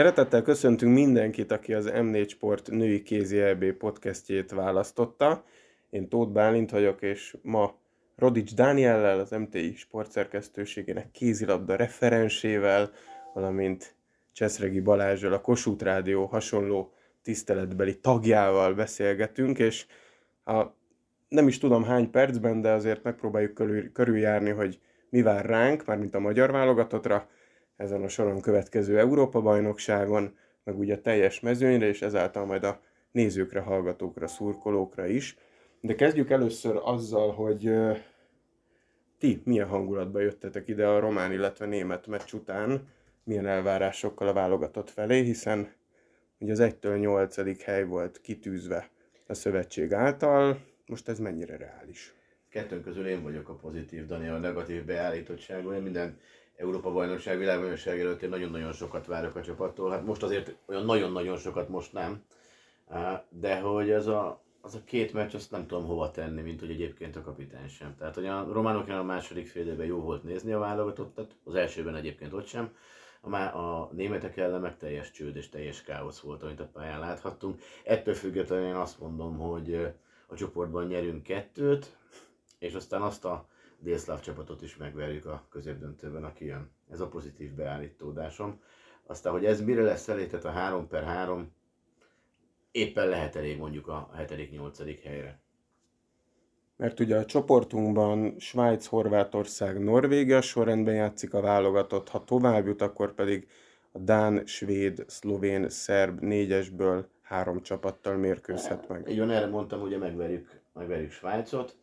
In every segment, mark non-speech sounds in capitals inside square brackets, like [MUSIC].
Szeretettel köszöntünk mindenkit, aki az M4 Sport női kézi EB podcastjét választotta. Én Tóth Bálint vagyok, és ma Rodics Dániellel, az MTI sportszerkesztőségének kézilabda referensével, valamint Cseszregi Balázsral, a Kossuth Rádió hasonló tiszteletbeli tagjával beszélgetünk, és a, nem is tudom hány percben, de azért megpróbáljuk körül, körüljárni, hogy mi vár ránk, mármint a magyar válogatottra, ezen a soron következő Európa-bajnokságon, meg ugye a teljes mezőnyre, és ezáltal majd a nézőkre, hallgatókra, szurkolókra is. De kezdjük először azzal, hogy ti milyen hangulatba jöttetek ide a román, illetve német meccs után, milyen elvárásokkal a válogatott felé, hiszen ugye az 1-től 8. hely volt kitűzve a szövetség által, most ez mennyire reális? Kettőnk közül én vagyok a pozitív, Dani a negatív beállítottságú. Én minden Európa bajnokság, világbajnokság előtt én nagyon-nagyon sokat várok a csapattól. Hát most azért olyan nagyon-nagyon sokat most nem. De hogy ez a, az a két meccs, azt nem tudom hova tenni, mint hogy egyébként a kapitány sem. Tehát, hogy a románoknál a második fél jó volt nézni a válogatottat, az elsőben egyébként ott sem. A, a németek ellen meg teljes csőd és teljes káosz volt, amit a pályán láthattunk. Ettől függetlenül én azt mondom, hogy a csoportban nyerünk kettőt, és aztán azt a délszláv csapatot is megverjük a középdöntőben, aki jön. Ez a pozitív beállítódásom. Aztán, hogy ez mire lesz elég, tehát a 3 per 3 éppen lehet elég mondjuk a 7.-8. helyre. Mert ugye a csoportunkban Svájc, Horvátország, Norvégia sorrendben játszik a válogatott, ha tovább jut, akkor pedig a Dán, Svéd, Szlovén, Szerb négyesből három csapattal mérkőzhet meg. Így van, erre mondtam, ugye megverjük, megverjük Svájcot,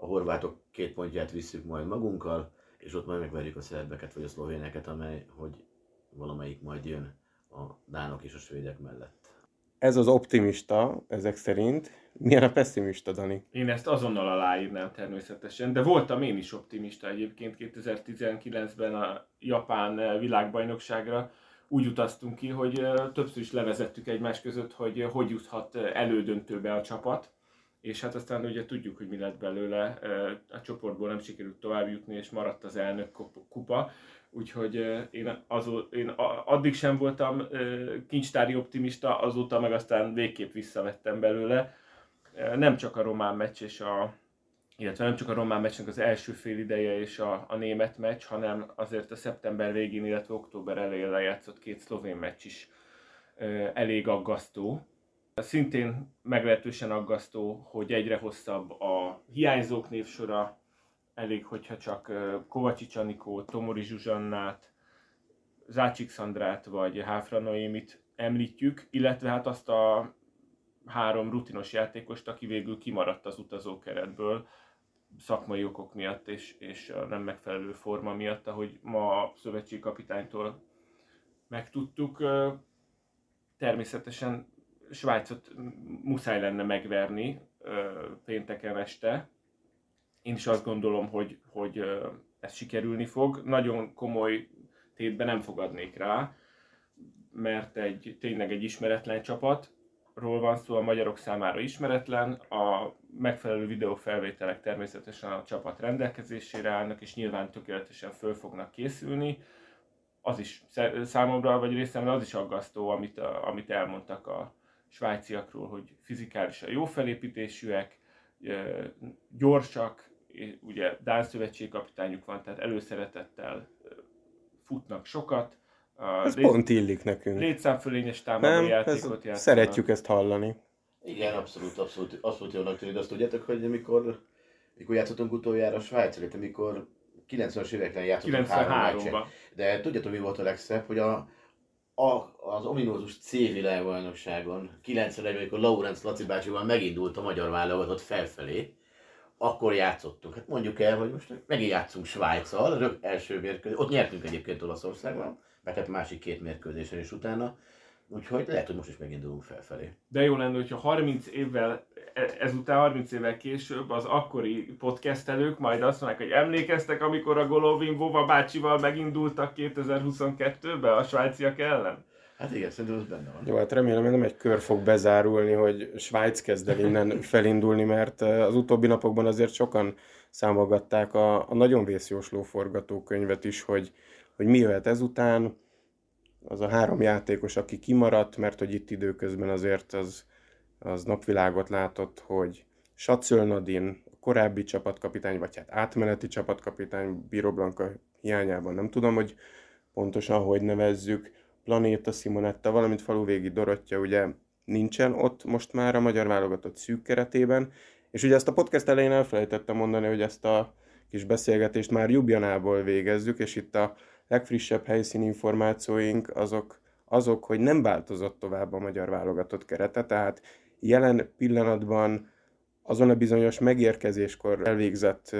a horvátok két pontját visszük majd magunkkal, és ott majd megverjük a szerbeket vagy a szlovéneket, amely, hogy valamelyik majd jön a dánok és a svédek mellett. Ez az optimista, ezek szerint. Milyen a pessimista, Dani? Én ezt azonnal aláírnám természetesen, de voltam én is optimista egyébként 2019-ben a Japán világbajnokságra. Úgy utaztunk ki, hogy többször is levezettük egymás között, hogy hogy juthat elődöntőbe a csapat és hát aztán ugye tudjuk, hogy mi lett belőle, a csoportból nem sikerült tovább jutni, és maradt az elnök kupa, úgyhogy én, azó, én addig sem voltam kincstári optimista, azóta meg aztán végképp visszavettem belőle. Nem csak a román meccs és a, illetve nem csak a román meccsnek az első fél ideje és a, a német meccs, hanem azért a szeptember végén, illetve október elején lejátszott két szlovén meccs is elég aggasztó Szintén meglehetősen aggasztó, hogy egyre hosszabb a hiányzók névsora, elég, hogyha csak Kovacsics Anikó, Tomori Zsuzsannát, Zácsik Szandrát vagy Háfra Noémit említjük, illetve hát azt a három rutinos játékost, aki végül kimaradt az utazókeretből szakmai okok miatt és, és a nem megfelelő forma miatt, ahogy ma a szövetségi kapitánytól megtudtuk. Természetesen Svájcot muszáj lenne megverni pénteken este. Én is azt gondolom, hogy, hogy ez sikerülni fog. Nagyon komoly tétbe nem fogadnék rá, mert egy, tényleg egy ismeretlen csapatról van szó, a magyarok számára ismeretlen, a megfelelő videófelvételek természetesen a csapat rendelkezésére állnak, és nyilván tökéletesen föl fognak készülni. Az is számomra, vagy részemre az is aggasztó, amit, amit elmondtak a, svájciakról, hogy fizikálisan jó felépítésűek, gyorsak, ugye Dán szövetség kapitányuk van, tehát előszeretettel futnak sokat. Ez lét, pont illik nekünk. Létszámfölényes támadó játékot játszanak. Szeretjük ezt hallani. Igen, abszolút, abszolút, abszolút jónak tűnik, azt tudjátok, hogy amikor, mikor játszottunk utoljára Svájc amikor 90-es években játszottunk 93-ban. De tudjátok, mi volt a legszebb, hogy a, a, az ominózus C világbajnokságon 91 amikor Laurence Laci bácsival megindult a magyar válogatott felfelé, akkor játszottunk. Hát mondjuk el, hogy most megint játszunk Svájccal, rög első mérkőzés. Ott nyertünk egyébként Olaszországban, mert hát másik két mérkőzésen is utána. Úgyhogy lehet, hogy most is megindulunk felfelé. De jó lenne, hogyha 30 évvel, ezután 30 évvel később az akkori podcastelők majd azt mondják, hogy emlékeztek, amikor a Golovin Vova bácsival megindultak 2022-ben a svájciak ellen? Hát igen, szerintem ez benne van. Jó, hát remélem, hogy nem egy kör fog bezárulni, hogy Svájc kezd el innen [LAUGHS] felindulni, mert e, az utóbbi napokban azért sokan számolgatták a, a nagyon vészjósló forgatókönyvet is, hogy, hogy mi jöhet ezután, az a három játékos, aki kimaradt, mert hogy itt időközben azért az, az napvilágot látott, hogy Sacöl Nadin, korábbi csapatkapitány, vagy hát átmeneti csapatkapitány Biro Blanka hiányában, nem tudom, hogy pontosan hogy nevezzük, Planéta Simonetta, valamint faluvégi Dorottya ugye nincsen ott most már a magyar válogatott szűk keretében, és ugye ezt a podcast elején elfelejtettem mondani, hogy ezt a kis beszélgetést már Jubjanából végezzük, és itt a legfrissebb helyszíni információink azok, azok, hogy nem változott tovább a magyar válogatott kerete, tehát jelen pillanatban azon a bizonyos megérkezéskor elvégzett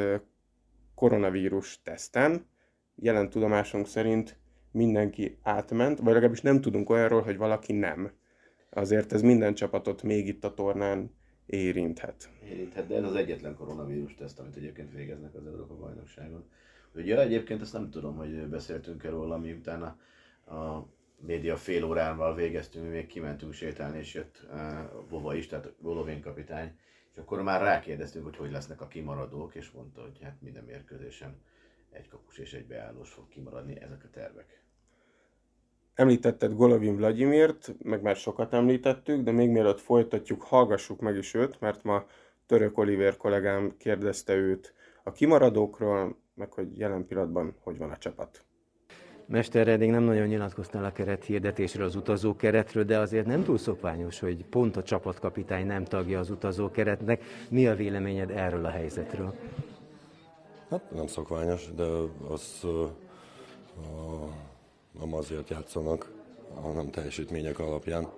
koronavírus teszten, jelen tudomásunk szerint mindenki átment, vagy legalábbis nem tudunk olyanról, hogy valaki nem. Azért ez minden csapatot még itt a tornán érinthet. Érinthet, de ez az egyetlen koronavírus teszt, amit egyébként végeznek az Európa bajnokságon. Ugye egyébként ezt nem tudom, hogy beszéltünk erről róla, miután a, a média fél órával végeztünk, mi még kimentünk sétálni, és jött Bova is, tehát Golovén kapitány, és akkor már rákérdeztünk, hogy hogy lesznek a kimaradók, és mondta, hogy hát minden mérkőzésen egy kapus és egy beállós fog kimaradni, ezek a tervek. Említetted Golovin Vladimirt, meg már sokat említettük, de még mielőtt folytatjuk, hallgassuk meg is őt, mert ma Török Oliver kollégám kérdezte őt a kimaradókról, meg hogy jelen pillanatban hogy van a csapat. Mester, eddig nem nagyon nyilatkoztál a keret hirdetésről, az utazó keretről, de azért nem túl szokványos, hogy pont a csapatkapitány nem tagja az utazó keretnek. Mi a véleményed erről a helyzetről? Hát nem szokványos, de az uh, nem azért játszanak, hanem teljesítmények alapján.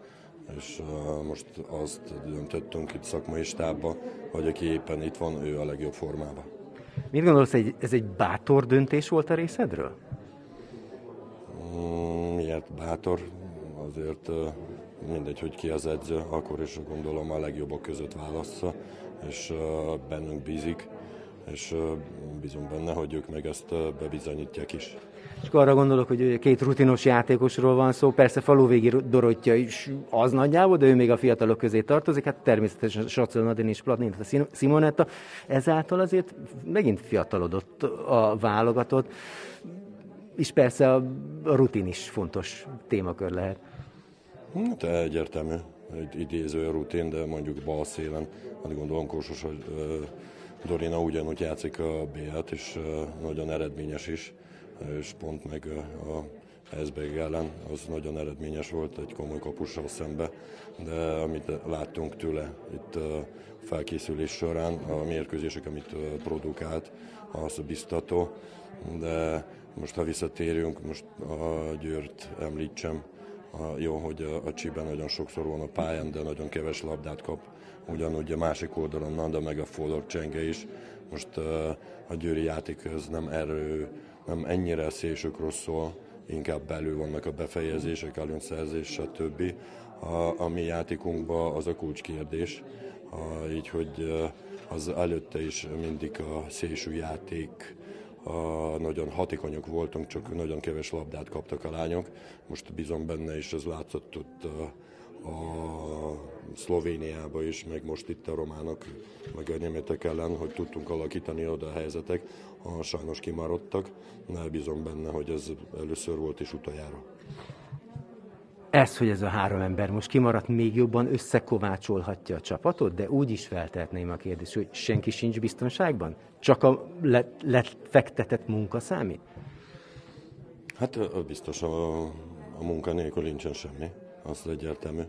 És uh, most azt döntöttünk itt szakmai stábba, hogy aki éppen itt van, ő a legjobb formában. Mit gondolsz, ez egy bátor döntés volt a részedről? Bátor? Azért mindegy, hogy ki az edző, akkor is gondolom a legjobbak között válassza, és bennünk bízik és bízom benne, hogy ők meg ezt bebizonyítják is. És arra gondolok, hogy két rutinos játékosról van szó, persze faluvégi Dorottya is az nagyjából, de ő még a fiatalok közé tartozik, hát természetesen Sacel Nadin és Platnint a Simonetta. Ezáltal azért megint fiatalodott a válogatott, és persze a rutin is fontos témakör lehet. Hát egyértelmű, egy idéző rutin, de mondjuk bal szélen, hát gondolom Kósos, hogy Dorina ugyanúgy játszik a B-et, és nagyon eredményes is, és pont meg a Hezbeg ellen az nagyon eredményes volt egy komoly kapussal szembe, de amit láttunk tőle itt felkészülés során, a mérkőzések, amit produkált, az biztató, de most ha visszatérünk, most a Győrt említsem, a, jó, hogy a, a Csiben nagyon sokszor van a pályán, de nagyon keves labdát kap ugyanúgy a másik oldalon Nanda meg a Fodor csenge is. Most a győri játék az nem erő, nem ennyire szélsőkről szól, inkább belül vannak a befejezések, előnyszerzés, stb. A, a mi játékunkban az a kulcskérdés, a, így hogy az előtte is mindig a szélső játék a, nagyon hatékonyak voltunk, csak nagyon keves labdát kaptak a lányok. Most bízom benne, és ez látszott ott a, a Szlovéniába is, meg most itt a románok, meg a németek ellen, hogy tudtunk alakítani oda a helyzetek. A sajnos kimaradtak, de bízom benne, hogy ez először volt és utoljára. Ez, hogy ez a három ember most kimaradt, még jobban összekovácsolhatja a csapatot, de úgy is feltehetném a kérdést, hogy senki sincs biztonságban? Csak a lefektetett munka számít? Hát biztos a, a munka nélkül nincsen semmi, az egyértelmű.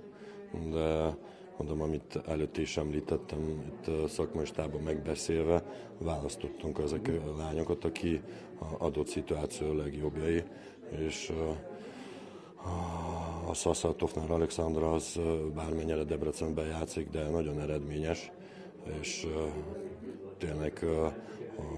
De mondom, amit előtt is említettem, itt szakmai stában megbeszélve, választottunk ezek a lányokat, aki a adott szituáció legjobbjai, és a Szaszatovnál Alexandra az bármennyire Debrecenben játszik, de nagyon eredményes, és tényleg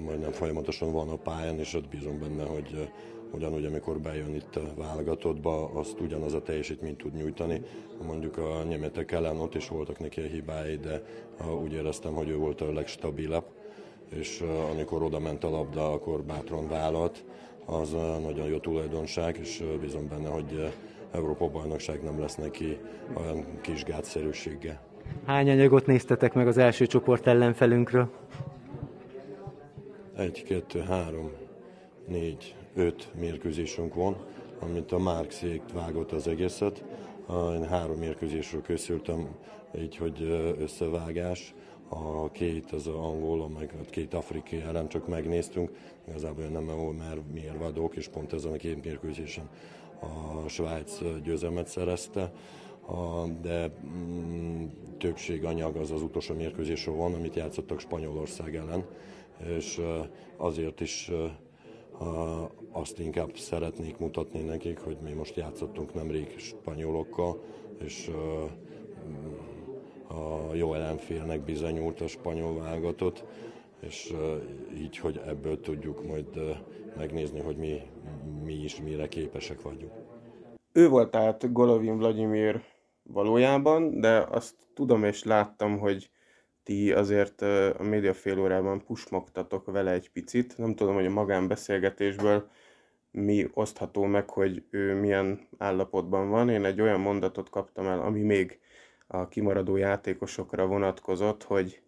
majdnem folyamatosan van a pályán, és ott bízom benne, hogy ugyanúgy, amikor bejön itt a válogatottba, azt ugyanaz a teljesítményt tud nyújtani. Mondjuk a németek ellen ott is voltak neki a hibái, de úgy éreztem, hogy ő volt a legstabilabb, és amikor oda ment a labda, akkor bátran vállalt. Az nagyon jó tulajdonság, és bízom benne, hogy Európa bajnokság nem lesz neki olyan kis gátszerűsége. Hány anyagot néztetek meg az első csoport ellenfelünkről? Egy, kettő, három, négy, öt mérkőzésünk van, amit a Mark vágott az egészet. Én három mérkőzésről készültem, így, hogy összevágás. A két, az angol, meg a két afrikai ellen csak megnéztünk. Igazából nem ahol már miért vadok, és pont ezen a két mérkőzésen a Svájc győzelmet szerezte de mm, többség az az utolsó mérkőzésről van, amit játszottak Spanyolország ellen, és azért is azt inkább szeretnék mutatni nekik, hogy mi most játszottunk nemrég spanyolokkal, és a jó ellenfélnek bizonyult a spanyol válogatott, és így, hogy ebből tudjuk majd megnézni, hogy mi, mi is mire képesek vagyunk. Ő volt tehát Golovin Vladimir valójában, de azt tudom és láttam, hogy ti azért a média fél órában pusmogtatok vele egy picit. Nem tudom, hogy a magánbeszélgetésből mi osztható meg, hogy ő milyen állapotban van. Én egy olyan mondatot kaptam el, ami még a kimaradó játékosokra vonatkozott, hogy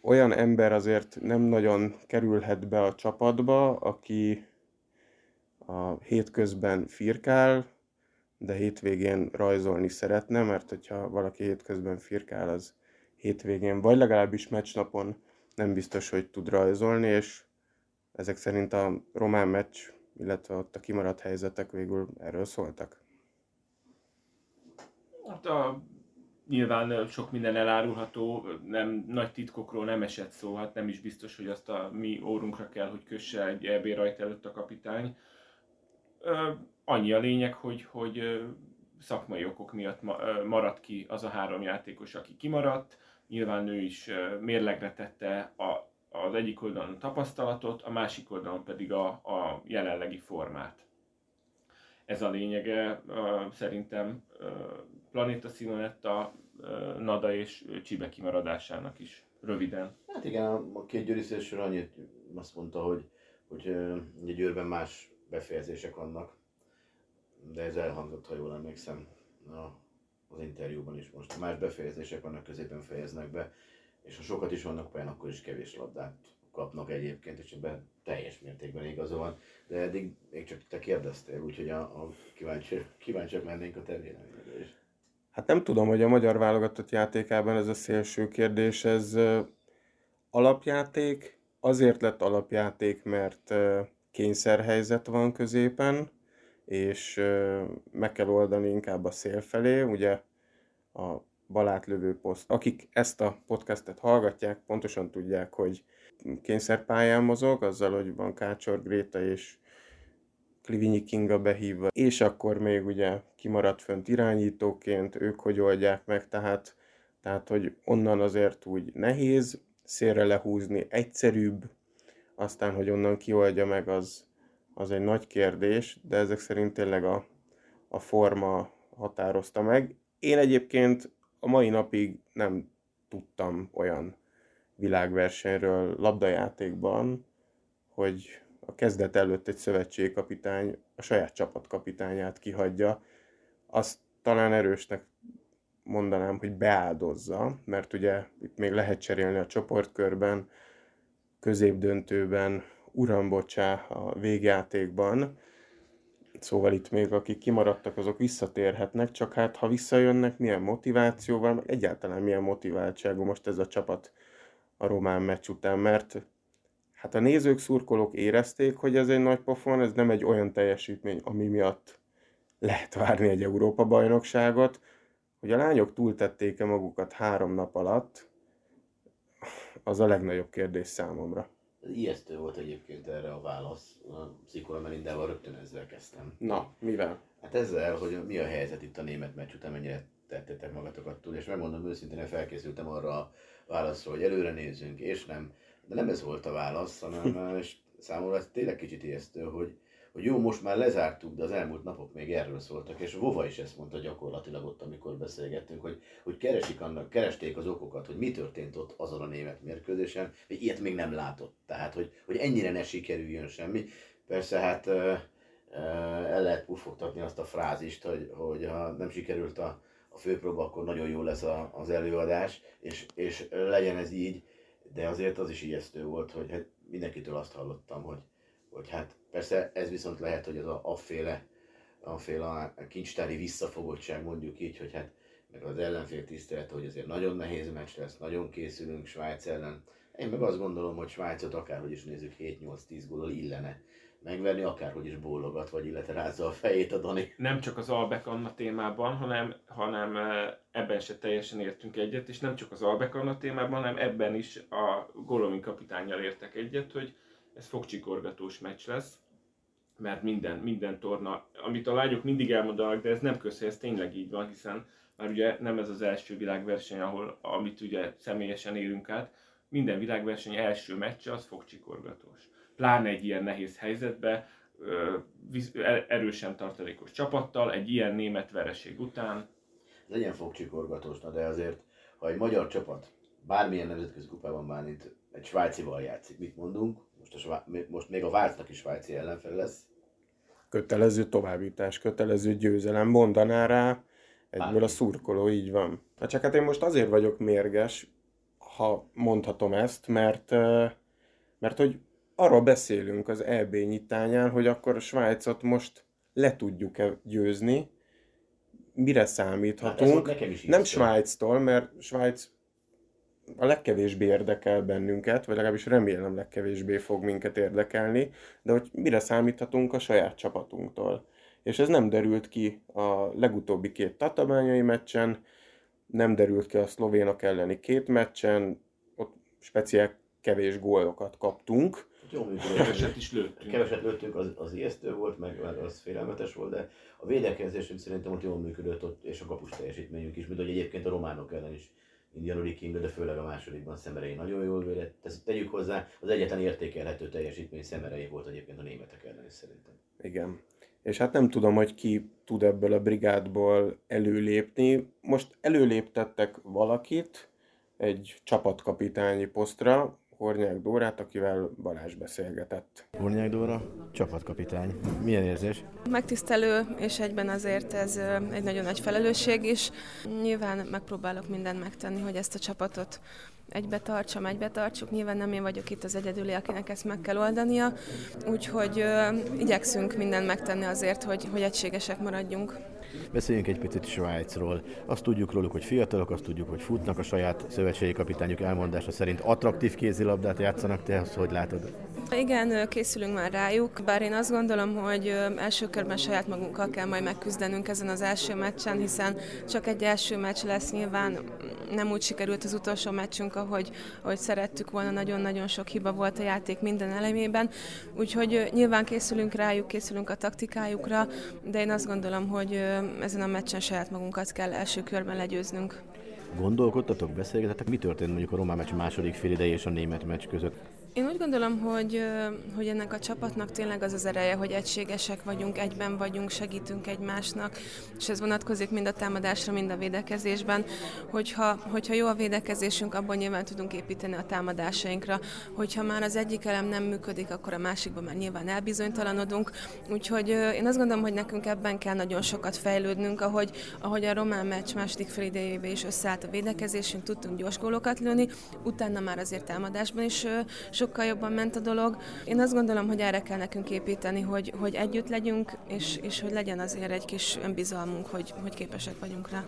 olyan ember azért nem nagyon kerülhet be a csapatba, aki a hétközben firkál, de hétvégén rajzolni szeretne, mert hogyha valaki hétközben firkál, az hétvégén, vagy legalábbis meccsnapon nem biztos, hogy tud rajzolni, és ezek szerint a román meccs, illetve ott a kimaradt helyzetek végül erről szóltak. Hát a, nyilván sok minden elárulható, nem, nagy titkokról nem esett szó, hát nem is biztos, hogy azt a mi órunkra kell, hogy kösse egy EB rajt előtt a kapitány. Annyi a lényeg, hogy, hogy szakmai okok miatt maradt ki az a három játékos, aki kimaradt, nyilván ő is mérlegre tette a, az egyik oldalon a tapasztalatot, a másik oldalon pedig a, a jelenlegi formát. Ez a lényege szerintem Planéta Simonetta, Nada és Csibe kimaradásának is röviden. Hát igen, a két győriszésről annyit azt mondta, hogy, hogy egy győrben más befejezések vannak, de ez elhangzott, ha jól emlékszem, az interjúban is most. Más befejezések vannak, középen fejeznek be, és ha sokat is vannak pályán, akkor is kevés labdát kapnak egyébként, és ebben teljes mértékben igazol De eddig még csak te kérdeztél, úgyhogy a, a kíváncsi, kíváncsiak mennénk a te véleményedre is. Hát nem tudom, hogy a magyar válogatott játékában ez a szélső kérdés, ez alapjáték, azért lett alapjáték, mert kényszerhelyzet van középen, és meg kell oldani inkább a szél felé, ugye a balátlövő poszt. Akik ezt a podcastet hallgatják, pontosan tudják, hogy kényszerpályán mozog, azzal, hogy van Kácsor Gréta és Klivinyi Kinga behívva, és akkor még ugye kimaradt fönt irányítóként, ők hogy oldják meg, tehát, tehát hogy onnan azért úgy nehéz szélre lehúzni, egyszerűbb, aztán, hogy onnan kioldja meg, az, az egy nagy kérdés, de ezek szerint tényleg a, a forma határozta meg. Én egyébként a mai napig nem tudtam olyan világversenyről labdajátékban, hogy a kezdet előtt egy szövetségkapitány a saját csapatkapitányát kihagyja. Azt talán erősnek mondanám, hogy beáldozza, mert ugye itt még lehet cserélni a csoportkörben, középdöntőben, urambocsá a végjátékban, Szóval itt még akik kimaradtak, azok visszatérhetnek, csak hát ha visszajönnek, milyen motivációval, egyáltalán milyen motiváltságú most ez a csapat a román meccs után, mert hát a nézők, szurkolók érezték, hogy ez egy nagy pofon, ez nem egy olyan teljesítmény, ami miatt lehet várni egy Európa-bajnokságot, hogy a lányok túltették-e magukat három nap alatt, az a legnagyobb kérdés számomra. Ijesztő volt egyébként erre a válasz. A Szikola Melindával rögtön ezzel kezdtem. Na, mivel? Hát ezzel, hogy mi a helyzet itt a német meccs után, mennyire tettétek magatokat túl, és megmondom őszintén, felkészültem arra a válaszra, hogy előre nézzünk, és nem. De nem ez volt a válasz, hanem [LAUGHS] és számomra ez tényleg kicsit ijesztő, hogy, hogy jó, most már lezártuk, de az elmúlt napok még erről szóltak, és Vova is ezt mondta gyakorlatilag ott, amikor beszélgettünk, hogy, hogy keresik annak, keresték az okokat, hogy mi történt ott azon a német mérkőzésen, hogy ilyet még nem látott. Tehát, hogy, hogy ennyire ne sikerüljön semmi. Persze hát el lehet puffogtatni azt a frázist, hogy, hogy ha nem sikerült a, a főpróba, akkor nagyon jó lesz a, az előadás, és, és legyen ez így, de azért az is ijesztő volt, hogy hát mindenkitől azt hallottam, hogy hogy hát persze ez viszont lehet, hogy az a, a féle, a féle kincstári visszafogottság mondjuk így, hogy hát meg az ellenfél tisztelet, hogy azért nagyon nehéz meccs lesz, nagyon készülünk Svájc ellen. Én meg azt gondolom, hogy Svájcot akárhogy is nézzük 7-8-10 gólal illene megverni, akárhogy is bólogat, vagy illetve rázza a fejét a Dani. Nem csak az Albek Anna témában, hanem, hanem eh, ebben se teljesen értünk egyet, és nem csak az Albek Anna témában, hanem ebben is a Golomi kapitányjal értek egyet, hogy ez fogcsikorgatós meccs lesz, mert minden, minden torna, amit a lányok mindig elmondanak, de ez nem közhely, ez tényleg így van, hiszen már ugye nem ez az első világverseny, ahol, amit ugye személyesen élünk át, minden világverseny első meccse az fogcsikorgatós pláne egy ilyen nehéz helyzetbe, erősen tartalékos csapattal, egy ilyen német vereség után. Legyen fogcsikorgatós, de azért, ha egy magyar csapat bármilyen nemzetközi kupában már itt egy svájcival játszik, mit mondunk? Most, a svá- most még a Vácnak is svájci ellenfel lesz. Kötelező továbbítás, kötelező győzelem, mondaná rá egyből a szurkoló, így van. Na csak hát én most azért vagyok mérges, ha mondhatom ezt, mert, mert hogy arról beszélünk az EB nyitányán, hogy akkor a Svájcot most le tudjuk-e győzni, mire számíthatunk. Hát nem Svájctól, mert Svájc a legkevésbé érdekel bennünket, vagy legalábbis remélem legkevésbé fog minket érdekelni, de hogy mire számíthatunk a saját csapatunktól. És ez nem derült ki a legutóbbi két tatabányai meccsen, nem derült ki a szlovénok elleni két meccsen, ott speciál kevés gólokat kaptunk, jó. Keveset is lőttünk. Keveset lőttünk, az, az ijesztő volt, meg, meg az félelmetes volt, de a védekezésünk szerintem ott jól működött, ott, és a kapus teljesítményünk is, mint hogy egyébként a románok ellen is. Indian King, de főleg a másodikban Szemerei nagyon jól védett. Ezt tegyük hozzá, az egyetlen értékelhető teljesítmény Szemerei volt egyébként a németek ellen szerintem. Igen. És hát nem tudom, hogy ki tud ebből a brigádból előlépni. Most előléptettek valakit egy csapatkapitányi posztra, Hornyák Dórát, akivel Balázs beszélgetett. Hornyák Dóra, csapatkapitány. Milyen érzés? Megtisztelő, és egyben azért ez egy nagyon nagy felelősség is. Nyilván megpróbálok mindent megtenni, hogy ezt a csapatot egybe tartsam, egybe tartsuk. Nyilván nem én vagyok itt az egyedüli, akinek ezt meg kell oldania, úgyhogy ö, igyekszünk mindent megtenni azért, hogy, hogy egységesek maradjunk. Beszéljünk egy picit Svájcról. Azt tudjuk róluk, hogy fiatalok, azt tudjuk, hogy futnak a saját szövetségi kapitányuk elmondása szerint attraktív kézilabdát játszanak. Te azt hogy látod? Igen, készülünk már rájuk, bár én azt gondolom, hogy első körben saját magunkkal kell majd megküzdenünk ezen az első meccsen, hiszen csak egy első meccs lesz, nyilván nem úgy sikerült az utolsó meccsünk, ahogy, ahogy szerettük volna, nagyon-nagyon sok hiba volt a játék minden elemében, úgyhogy nyilván készülünk rájuk, készülünk a taktikájukra, de én azt gondolom, hogy ezen a meccsen saját magunkat kell első körben legyőznünk. Gondolkodtatok, beszélgetetek, mi történt mondjuk a román meccs második fél ideje és a német meccs között? Én úgy gondolom, hogy, hogy ennek a csapatnak tényleg az az ereje, hogy egységesek vagyunk, egyben vagyunk, segítünk egymásnak, és ez vonatkozik mind a támadásra, mind a védekezésben, hogyha, hogyha jó a védekezésünk, abban nyilván tudunk építeni a támadásainkra, hogyha már az egyik elem nem működik, akkor a másikban már nyilván elbizonytalanodunk, úgyhogy én azt gondolom, hogy nekünk ebben kell nagyon sokat fejlődnünk, ahogy, ahogy a román meccs második fél idejébe is összeállt a védekezésünk, tudtunk gyors gólokat lőni, utána már azért támadásban is sokkal jobban ment a dolog. Én azt gondolom, hogy erre kell nekünk építeni, hogy, hogy együtt legyünk, és, és hogy legyen azért egy kis önbizalmunk, hogy, hogy képesek vagyunk rá.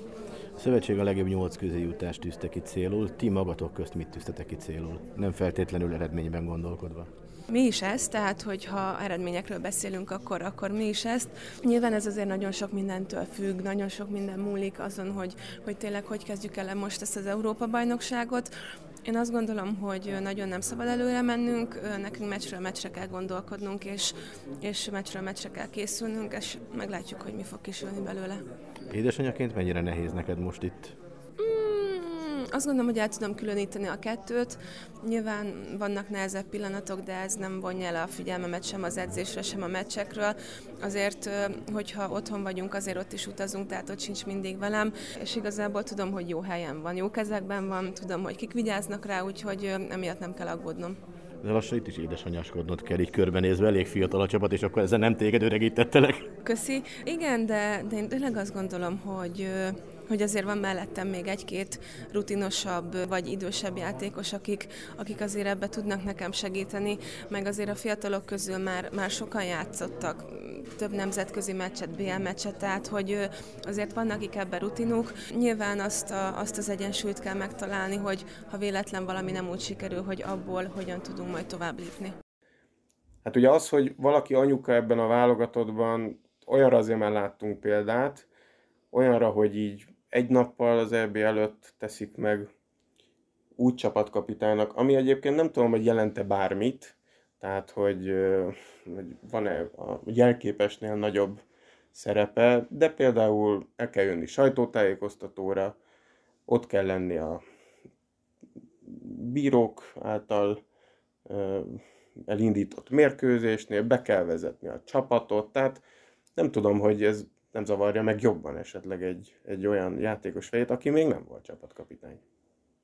A szövetség a legjobb nyolc közé jutást tűzte ki célul. Ti magatok közt mit tűztetek ki célul? Nem feltétlenül eredményben gondolkodva. Mi is ezt, tehát hogyha eredményekről beszélünk, akkor, akkor mi is ezt. Nyilván ez azért nagyon sok mindentől függ, nagyon sok minden múlik azon, hogy, hogy tényleg hogy kezdjük el most ezt az Európa-bajnokságot. Én azt gondolom, hogy nagyon nem szabad előre mennünk, nekünk meccsről meccsre kell gondolkodnunk, és, és meccsről meccsre kell készülnünk, és meglátjuk, hogy mi fog kisülni belőle. Édesanyaként mennyire nehéz neked most itt azt gondolom, hogy el tudom különíteni a kettőt. Nyilván vannak nehezebb pillanatok, de ez nem vonja el a figyelmemet sem az edzésre, sem a meccsekről. Azért, hogyha otthon vagyunk, azért ott is utazunk, tehát ott sincs mindig velem, és igazából tudom, hogy jó helyen van, jó kezekben van, tudom, hogy kik vigyáznak rá, úgyhogy emiatt nem kell aggódnom. De lassan itt is édesanyáskodnod kell így körbenézve, elég fiatal a csapat, és akkor ezzel nem téged öregítettelek. Köszi. Igen, de, de én tényleg azt gondolom, hogy hogy azért van mellettem még egy-két rutinosabb vagy idősebb játékos, akik, akik azért ebbe tudnak nekem segíteni, meg azért a fiatalok közül már, már sokan játszottak több nemzetközi meccset, BL meccset, tehát hogy azért vannak akik ebben rutinuk. Nyilván azt, a, azt az egyensúlyt kell megtalálni, hogy ha véletlen valami nem úgy sikerül, hogy abból hogyan tudunk majd tovább lépni. Hát ugye az, hogy valaki anyuka ebben a válogatottban, olyanra azért már láttunk példát, olyanra, hogy így egy nappal az EB előtt teszik meg úgy csapatkapitánynak, ami egyébként nem tudom, hogy jelente bármit, tehát hogy, hogy van-e a jelképesnél nagyobb szerepe, de például el kell jönni sajtótájékoztatóra, ott kell lenni a bírók által elindított mérkőzésnél, be kell vezetni a csapatot, tehát nem tudom, hogy ez nem zavarja meg jobban esetleg egy, egy olyan játékos fejét, aki még nem volt csapatkapitány.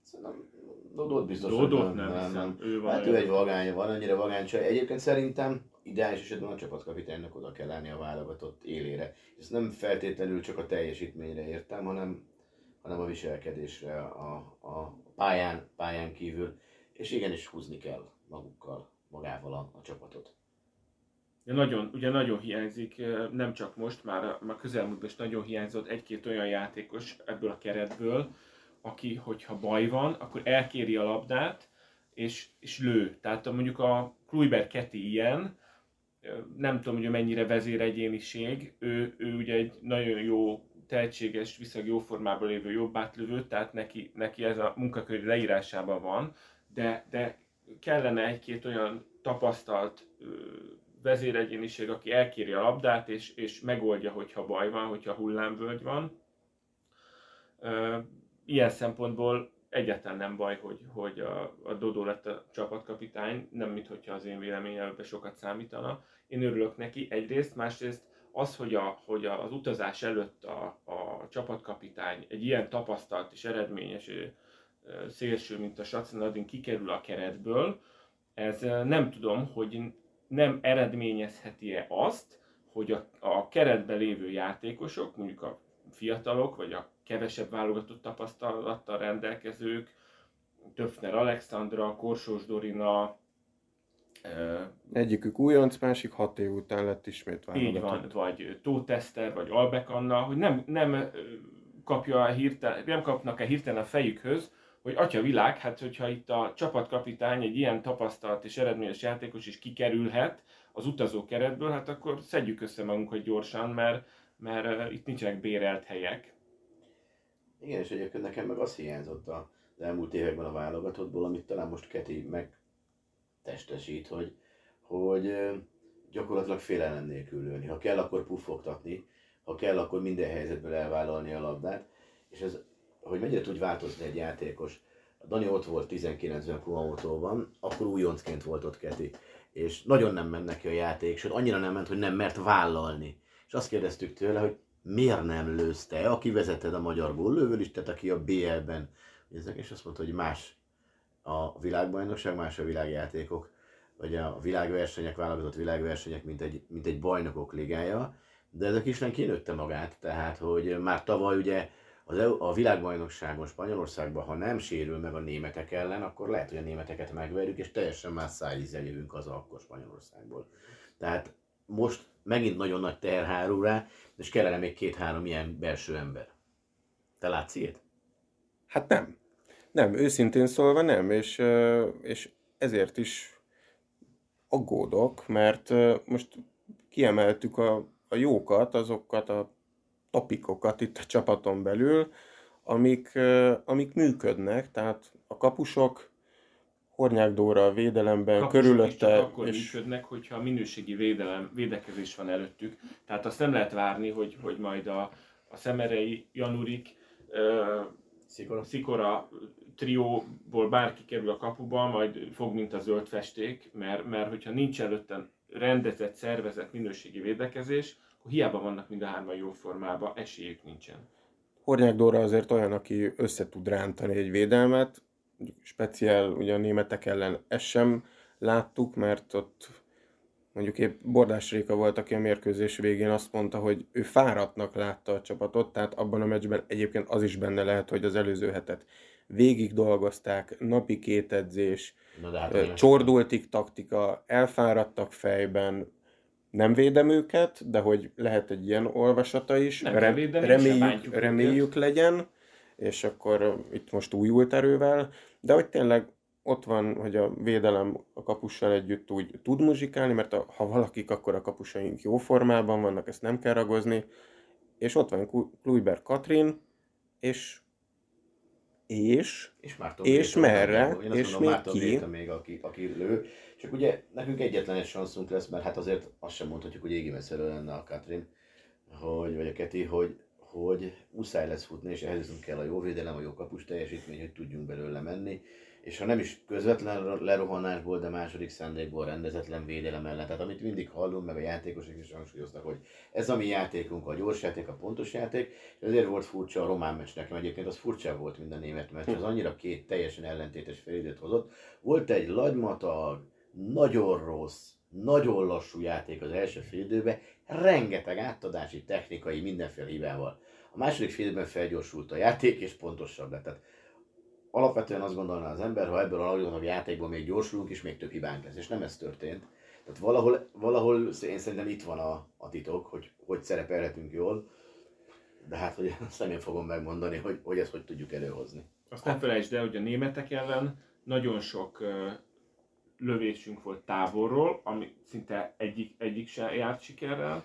Szerintem Dodót biztos, Dodót nem, nem, nem. Ő van hát ő egy vagány, van annyira vagány csaj. Egyébként szerintem ideális esetben a csapatkapitánynak oda kell lenni a válogatott élére. Ezt nem feltétlenül csak a teljesítményre értem, hanem, hanem a viselkedésre a, a pályán, pályán kívül. És igenis húzni kell magukkal, magával a, a csapatot. Ja, nagyon, ugye nagyon hiányzik, nem csak most, már már közelmúltban is nagyon hiányzott egy-két olyan játékos ebből a keretből, aki, hogyha baj van, akkor elkéri a labdát, és, és lő. Tehát mondjuk a Kluiber Keti ilyen, nem tudom, hogy mennyire vezéregyéniség, ő, ő ugye egy nagyon jó, tehetséges, viszont jó formában lévő jobb átlövő, tehát neki, neki ez a munkaköri leírásában van, de, de kellene egy-két olyan tapasztalt vezéregyéniség, aki elkéri a labdát, és, és megoldja, hogyha baj van, hogyha hullámvölgy van. Ilyen szempontból egyáltalán nem baj, hogy, hogy a, a Dodó lett a csapatkapitány, nem mint hogyha az én véleményem sokat számítana. Én örülök neki egyrészt, másrészt az, hogy, a, hogy az utazás előtt a, a csapatkapitány egy ilyen tapasztalt és eredményes szélső, mint a Sacen Adin kikerül a keretből, ez nem tudom, hogy nem eredményezheti-e azt, hogy a, a keretben lévő játékosok, mondjuk a fiatalok, vagy a kevesebb válogatott tapasztalattal rendelkezők, Töfner Alexandra, Korsós Dorina, Egyikük újonc, másik hat év után lett ismét válogatott. Így van, vagy Tóteszter, vagy Albek Anna, hogy nem, nem, kapja hirtelen, nem kapnak-e hirtelen a fejükhöz, hogy atya világ, hát hogyha itt a csapatkapitány egy ilyen tapasztalt és eredményes játékos is kikerülhet az utazó keretből, hát akkor szedjük össze magunkat gyorsan, mert, mert itt nincsenek bérelt helyek. Igen, és egyébként nekem meg az hiányzott az elmúlt években a válogatottból, amit talán most Keti megtestesít, hogy, hogy gyakorlatilag félelem nélkül lőni. Ha kell, akkor puffogtatni, ha kell, akkor minden helyzetből elvállalni a labdát. És ez, hogy mennyire tud változni egy játékos. Dani ott volt 19-ben Kumamotóban, akkor újoncként volt ott Keti. És nagyon nem ment neki a játék, sőt annyira nem ment, hogy nem mert vállalni. És azt kérdeztük tőle, hogy miért nem lősz aki vezeted a magyar góllövőlistát, aki a BL-ben, és azt mondta, hogy más a világbajnokság, más a világjátékok, vagy a világversenyek, válogatott világversenyek, mint egy, mint egy bajnokok ligája, de ez a kislány kinőtte magát, tehát hogy már tavaly ugye az, a világbajnokságon Spanyolországban, ha nem sérül meg a németek ellen, akkor lehet, hogy a németeket megverjük, és teljesen más szájízzel jövünk az akkor Spanyolországból. Tehát most megint nagyon nagy terhárul rá, és kellene még két-három ilyen belső ember. Te látsz ilyet? Hát nem. Nem, őszintén szólva nem, és, és ezért is aggódok, mert most kiemeltük a, a jókat, azokat a topikokat itt a csapaton belül, amik, amik működnek, tehát a kapusok, Hornyák Dóra a védelemben, Kapusok körülötte... Csak akkor és... működnek, hogyha minőségi védelem, védekezés van előttük. Tehát azt nem lehet várni, hogy, hogy majd a, a Szemerei, Janurik, Szikora. Szikora trióból bárki kerül a kapuba, majd fog, mint a zöld festék, mert, mert hogyha nincs előtte rendezett, szervezett minőségi védekezés, akkor hiába vannak mind a hárman jó formában, esélyük nincsen. Hornyák Dóra azért olyan, aki össze tud rántani egy védelmet, speciál ugye a németek ellen ezt sem láttuk, mert ott mondjuk épp Bordás Réka volt, aki a mérkőzés végén azt mondta, hogy ő fáradtnak látta a csapatot, tehát abban a meccsben egyébként az is benne lehet, hogy az előző hetet végig dolgozták, napi két edzés, Na de hát csordultik taktika, elfáradtak fejben, nem védem őket, de hogy lehet egy ilyen olvasata is, nem Rem, védeni, reméljük, reméljük legyen, és akkor itt most újult erővel, de hogy tényleg ott van, hogy a védelem a kapussal együtt úgy tud muzsikálni, mert a, ha valakik, akkor a kapusaink jó formában vannak, ezt nem kell ragozni, és ott van Kluiber Katrin, és és, és, Márton és Béta, merre, és mondom, még Márton ki. Béta még, aki, aki lő. Csak ugye nekünk egyetlen egy sanszunk lesz, mert hát azért azt sem mondhatjuk, hogy égi messzerű lenne a Katrin, hogy, vagy a Keti, hogy, hogy muszáj lesz futni, és ehhez kell a jó védelem, a jó kapus teljesítmény, hogy tudjunk belőle menni és ha nem is közvetlen lerohanásból, de második szándékból rendezetlen védelem ellen. Tehát amit mindig hallunk, meg a játékosok is hangsúlyoznak, hogy ez a mi játékunk, a gyors játék, a pontos játék, és ezért volt furcsa a román meccs nekem. Egyébként az furcsa volt, mint a német meccs, az annyira két teljesen ellentétes felidőt hozott. Volt egy lagymatag, nagyon rossz, nagyon lassú játék az első félidőben, rengeteg átadási, technikai, mindenféle hibával. A második félidőben felgyorsult a játék, és pontosabb lett. Tehát alapvetően azt gondolná az ember, ha ebből a nagyon játékból még gyorsulunk, és még több hibánk lesz, és nem ez történt. Tehát valahol, valahol én szerintem itt van a, a titok, hogy hogy szerepelhetünk jól, de hát, hogy [LAUGHS] azt én fogom megmondani, hogy, hogy ezt hogy tudjuk előhozni. Azt nem felejtsd el, hogy a németek ellen nagyon sok lövésünk volt távolról, ami szinte egyik, egyik se járt sikerrel,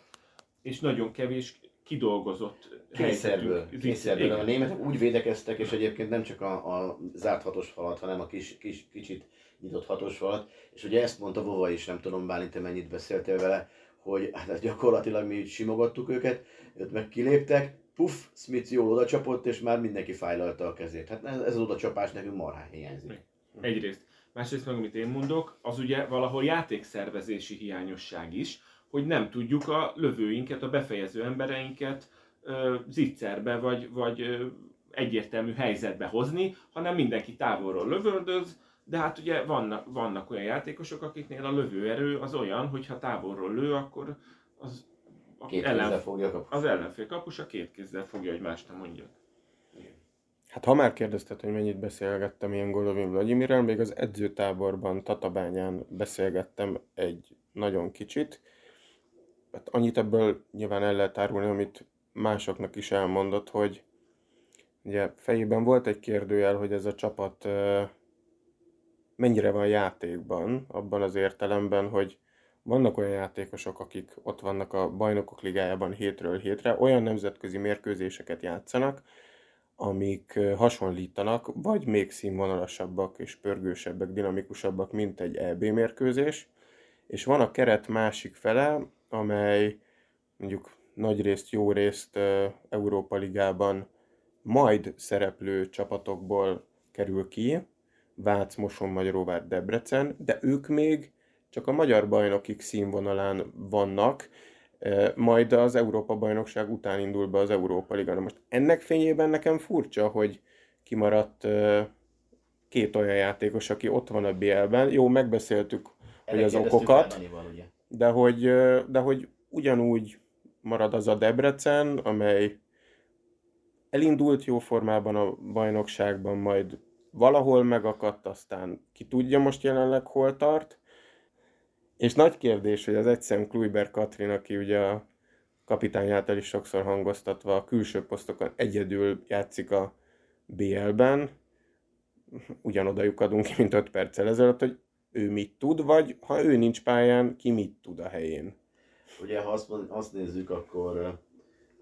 és nagyon kevés kidolgozott kényszerből. kényszerből. A németek úgy védekeztek, és egyébként nem csak a, a zárt hatos falat, hanem a kis, kis, kicsit nyitott hatos falat. És ugye ezt mondta Vova is, nem tudom, Bálint, te mennyit beszéltél vele, hogy hát gyakorlatilag mi simogattuk őket, őt meg kiléptek, puff, Smith jól oda csapott, és már mindenki fájlalta a kezét. Hát ez, ez az oda csapás nekünk marhán hiányzik. Egyrészt. Másrészt meg, amit én mondok, az ugye valahol játékszervezési hiányosság is, hogy nem tudjuk a lövőinket, a befejező embereinket ö, zicserbe vagy, vagy ö, egyértelmű helyzetbe hozni, hanem mindenki távolról lövöldöz, de hát ugye vannak, vannak olyan játékosok, akiknél a lövőerő az olyan, hogy ha távolról lő, akkor az két ellen, fogja kapus. az ellenfél kapusa két kézzel fogja, hogy más nem mondja. Hát ha már kérdezted, hogy mennyit beszélgettem ilyen Golovin Vladimirrel, még az edzőtáborban Tatabányán beszélgettem egy nagyon kicsit, hát annyit ebből nyilván el lehet árulni, amit másoknak is elmondott, hogy ugye fejében volt egy kérdőjel, hogy ez a csapat mennyire van játékban, abban az értelemben, hogy vannak olyan játékosok, akik ott vannak a bajnokok ligájában hétről hétre, olyan nemzetközi mérkőzéseket játszanak, amik hasonlítanak, vagy még színvonalasabbak és pörgősebbek, dinamikusabbak, mint egy EB mérkőzés, és van a keret másik fele, amely mondjuk nagy részt, jó részt Európa Ligában majd szereplő csapatokból kerül ki, Vác, Moson, Magyaróvár, Debrecen, de ők még csak a magyar bajnokik színvonalán vannak, majd az Európa bajnokság után indul be az Európa Liga. Na most ennek fényében nekem furcsa, hogy kimaradt két olyan játékos, aki ott van a BL-ben. Jó, megbeszéltük, hogy az okokat. De hogy, de hogy ugyanúgy marad az a Debrecen, amely elindult jó formában a bajnokságban, majd valahol megakadt, aztán ki tudja most jelenleg hol tart. És nagy kérdés, hogy az egyszerűen Kluiber Katrin, aki ugye a kapitány által is sokszor hangoztatva a külső posztokon egyedül játszik a BL-ben, ugyanoda lyukadunk ki, mint 5 perccel ezelőtt, hogy ő mit tud, vagy ha ő nincs pályán, ki mit tud a helyén. Ugye, ha azt, azt nézzük, akkor,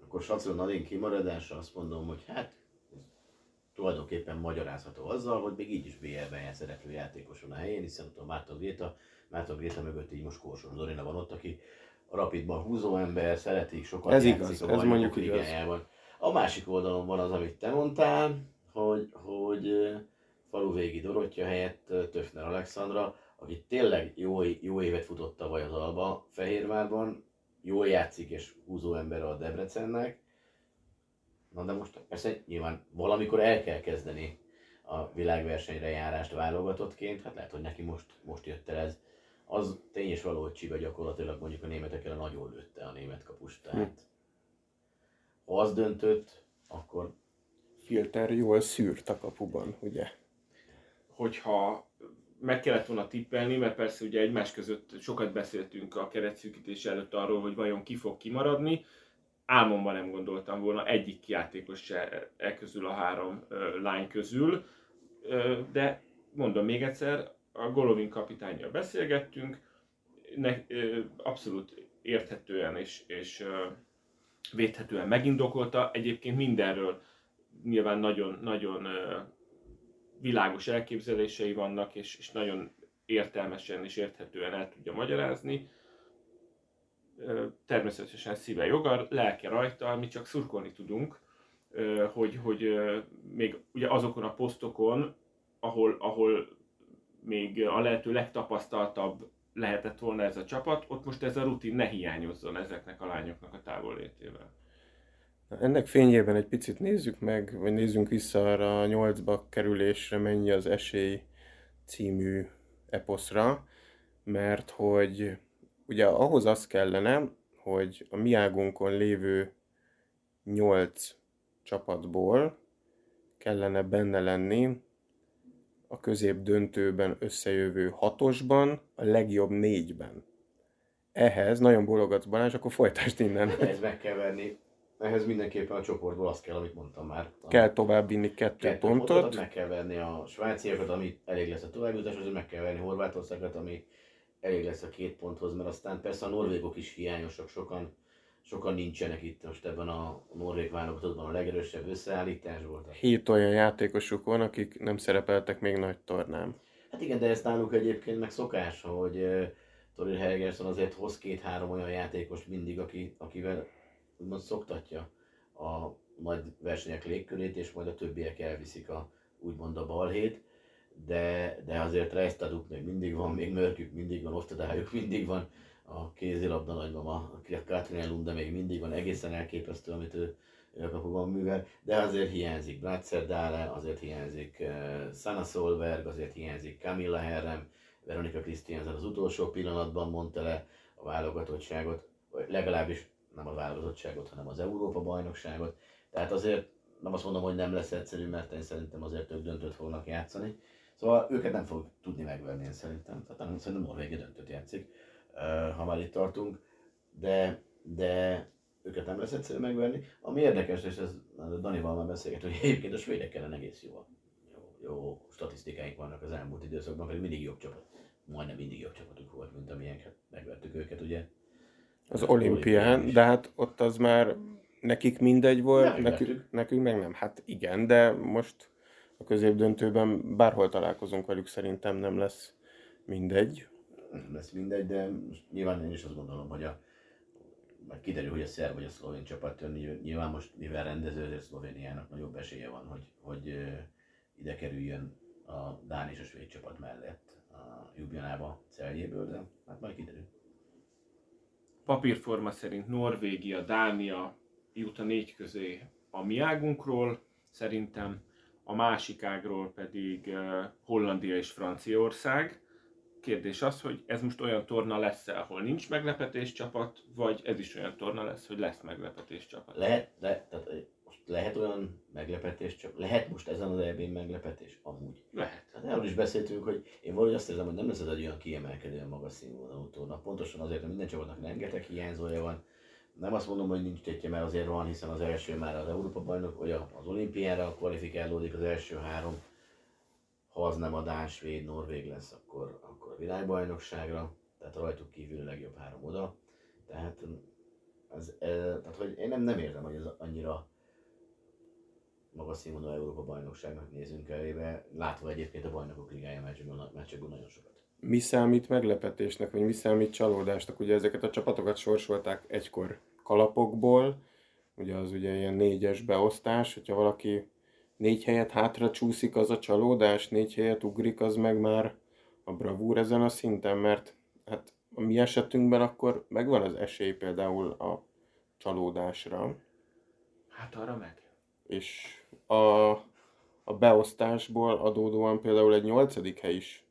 akkor Sacron Nadin kimaradása azt mondom, hogy hát tulajdonképpen magyarázható azzal, hogy még így is BL-ben szereplő játékoson a helyén, hiszen ott a Márton Gréta, Márton Gréta mögött így most Korsos Dorina van ott, aki a rapidban húzó ember, szeretik, sokat ez játszik igaz, a ez mondjuk igaz. A másik oldalon van az, amit te mondtál, hogy, hogy faluvégi Dorottya helyett Töfner Alexandra, aki tényleg jó, jó évet futott tavaly az Alba Fehérvárban, jól játszik és húzó ember a Debrecennek. Na de most persze nyilván valamikor el kell kezdeni a világversenyre járást válogatottként, hát lehet, hogy neki most, most jött el ez az tény és való, hogy Csiga gyakorlatilag mondjuk a németek ellen nagyon lőtte a német kapust. Tehát ha az döntött, akkor Filter jól szűrt a kapuban, ugye? hogyha meg kellett volna tippelni, mert persze ugye egymás között sokat beszéltünk a keretszűkítés előtt arról, hogy vajon ki fog kimaradni. Álmomban nem gondoltam volna egyik játékos se e közül a három ö, lány közül, ö, de mondom még egyszer, a Golovin kapitányjal beszélgettünk, ne, abszolút érthetően és, és védhetően megindokolta. Egyébként mindenről nyilván nagyon, nagyon ö, világos elképzelései vannak, és, és nagyon értelmesen és érthetően el tudja magyarázni. Természetesen szíve joga, lelke rajta, mi csak szurkolni tudunk, hogy, hogy még ugye azokon a posztokon, ahol, ahol még a lehető legtapasztaltabb lehetett volna ez a csapat, ott most ez a rutin ne hiányozzon ezeknek a lányoknak a távollétével. Ennek fényében egy picit nézzük meg, vagy nézzünk vissza arra a nyolcba kerülésre, mennyi az esély című eposzra, mert hogy ugye ahhoz az kellene, hogy a mi águnkon lévő nyolc csapatból kellene benne lenni a közép döntőben összejövő hatosban, a legjobb négyben. Ehhez nagyon bólogatsz Balázs, akkor folytasd innen. ehhez meg kell venni. Ehhez mindenképpen a csoportból az kell, amit mondtam már. A Kell tovább vinni kettő, kettő pontot. meg kell venni a svájciakat, ami elég lesz a továbbjutáshoz, meg kell venni Horvátországot, ami elég lesz a két ponthoz, mert aztán persze a norvégok is hiányosak, sokan, sokan nincsenek itt most ebben a norvég válogatottban a legerősebb összeállításból. Tehát- Hét olyan játékosuk van, akik nem szerepeltek még nagy tornán. Hát igen, de ez náluk egyébként meg szokás, hogy uh, Torir Helgerson azért hoz két-három olyan játékost mindig, aki, akivel úgymond szoktatja a nagy versenyek légkörét, és majd a többiek elviszik a, úgymond a balhét. De, de azért Rejstaduk még mindig van, még Mörkük mindig van, Osztadályuk mindig van, a kézilabda nagymama, a Katrin Lunde még mindig van, egészen elképesztő, amit ő, ő a kapuban művel, de azért hiányzik Bratzer Dále, azért hiányzik uh, Sana Solberg, azért hiányzik Camilla Herrem, Veronika Christiansen az utolsó pillanatban mondta le a válogatottságot, vagy legalábbis nem a válogatottságot, hanem az Európa bajnokságot. Tehát azért nem azt mondom, hogy nem lesz egyszerű, mert én szerintem azért ők döntőt fognak játszani. Szóval őket nem fog tudni megverni, én szerintem. Tehát nem, szerintem Norvégia döntőt játszik, ha már itt tartunk. De, de őket nem lesz egyszerű megverni. Ami érdekes, és ez Danival már beszélget, hogy egyébként a svédek ellen egész jó, jó, jó statisztikáink vannak az elmúlt időszakban, pedig mindig jobb csapat. Majdnem mindig jobb csapatuk volt, mint amilyenket megvertük őket, ugye? Az Az olimpián, de hát ott az már nekik mindegy volt, Nem nekünk, nekünk meg nem. Hát igen, de most a középdöntőben bárhol találkozunk velük, szerintem nem lesz mindegy. Nem lesz mindegy, de most nyilván én is azt gondolom, hogy a majd kiderül, hogy a szerb vagy a szlovén csapat jön, Nyilv- nyilván most mivel rendező, ezért Szlovéniának nagyobb esélye van, hogy, hogy ide kerüljön a Dán és a svéd csapat mellett a Ljubljanába Celjéből, de hát majd kiderül. papírforma szerint Norvégia, Dánia jut a négy közé a mi águnkról, szerintem a másik ágról pedig Hollandia és Franciaország. Kérdés az, hogy ez most olyan torna lesz-e, ahol nincs meglepetés csapat, vagy ez is olyan torna lesz, hogy lesz meglepetés csapat. Lehet, le, tehát most lehet olyan meglepetés, csak lehet most ezen az eb meglepetés? Amúgy. Lehet. Hát erről is beszéltünk, hogy én valahogy azt érzem, hogy nem lesz ez egy olyan kiemelkedően magas színvonalú torna. Pontosan azért, mert minden csapatnak rengeteg hiányzója van. Nem azt mondom, hogy nincs tétje, mert azért van, hiszen az első már az Európa bajnok, vagy az olimpiára kvalifikálódik az első három. Ha az nem a Dán, Svéd, Norvég lesz, akkor, akkor világbajnokságra. Tehát rajtuk kívül a legjobb három oda. Tehát, ez, ez, tehát hogy én nem, nem érzem, hogy ez annyira magas színvonalú Európa bajnokságnak nézünk elébe, látva egyébként a bajnokok ligája meccsekből nagyon sokat. Mi számít meglepetésnek, vagy mi számít csalódásnak? Ugye ezeket a csapatokat sorsolták egykor kalapokból, ugye az ugye ilyen négyes beosztás, hogyha valaki négy helyet hátra csúszik, az a csalódás, négy helyet ugrik, az meg már a bravúr ezen a szinten, mert hát a mi esetünkben akkor megvan az esély például a csalódásra, Hát arra meg. és a, a beosztásból adódóan például egy nyolcadik hely is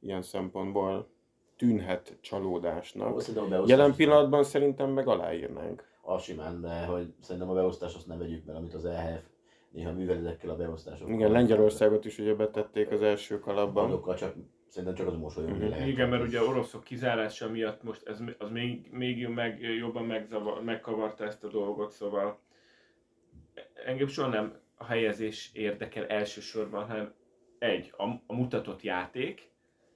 ilyen szempontból tűnhet csalódásnak. Szerintem a Jelen pillanatban szerintem meg aláírnánk. Az simán, de hogy szerintem a beosztás azt ne vegyük be, amit az EHF néha művel ezekkel a beosztásokkal. Igen, Lengyelországot is ugye betették az első kalapban. Azokkal csak, szerintem csak az mosolyogni Mhm. lehet. Igen, mert ugye oroszok kizárása miatt most ez, az még, még meg, jobban megzavar, megkavarta ezt a dolgot, szóval engem soha nem a helyezés érdekel elsősorban, hanem egy, a, a mutatott játék,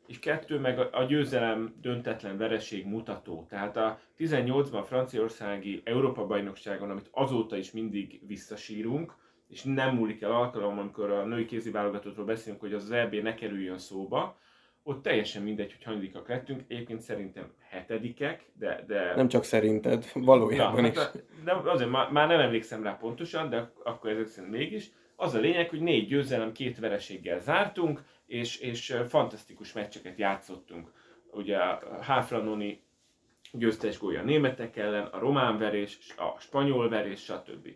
és kettő, meg a, a győzelem döntetlen vereség mutató. Tehát a 18-ban Franciaországi Európa-bajnokságon, amit azóta is mindig visszasírunk, és nem múlik el alkalom, amikor a női kézi válogatottról beszélünk, hogy az, EB ne kerüljön szóba, ott teljesen mindegy, hogy hanyadikak lettünk, egyébként szerintem hetedikek, de... de Nem csak szerinted, valójában Na, is. hát, de azért már, már nem emlékszem rá pontosan, de akkor ezek szerint mégis. Az a lényeg, hogy négy győzelem, két vereséggel zártunk, és, és fantasztikus meccseket játszottunk. Ugye a Háfranoni győztes gólya a németek ellen, a román verés, a spanyol verés, stb.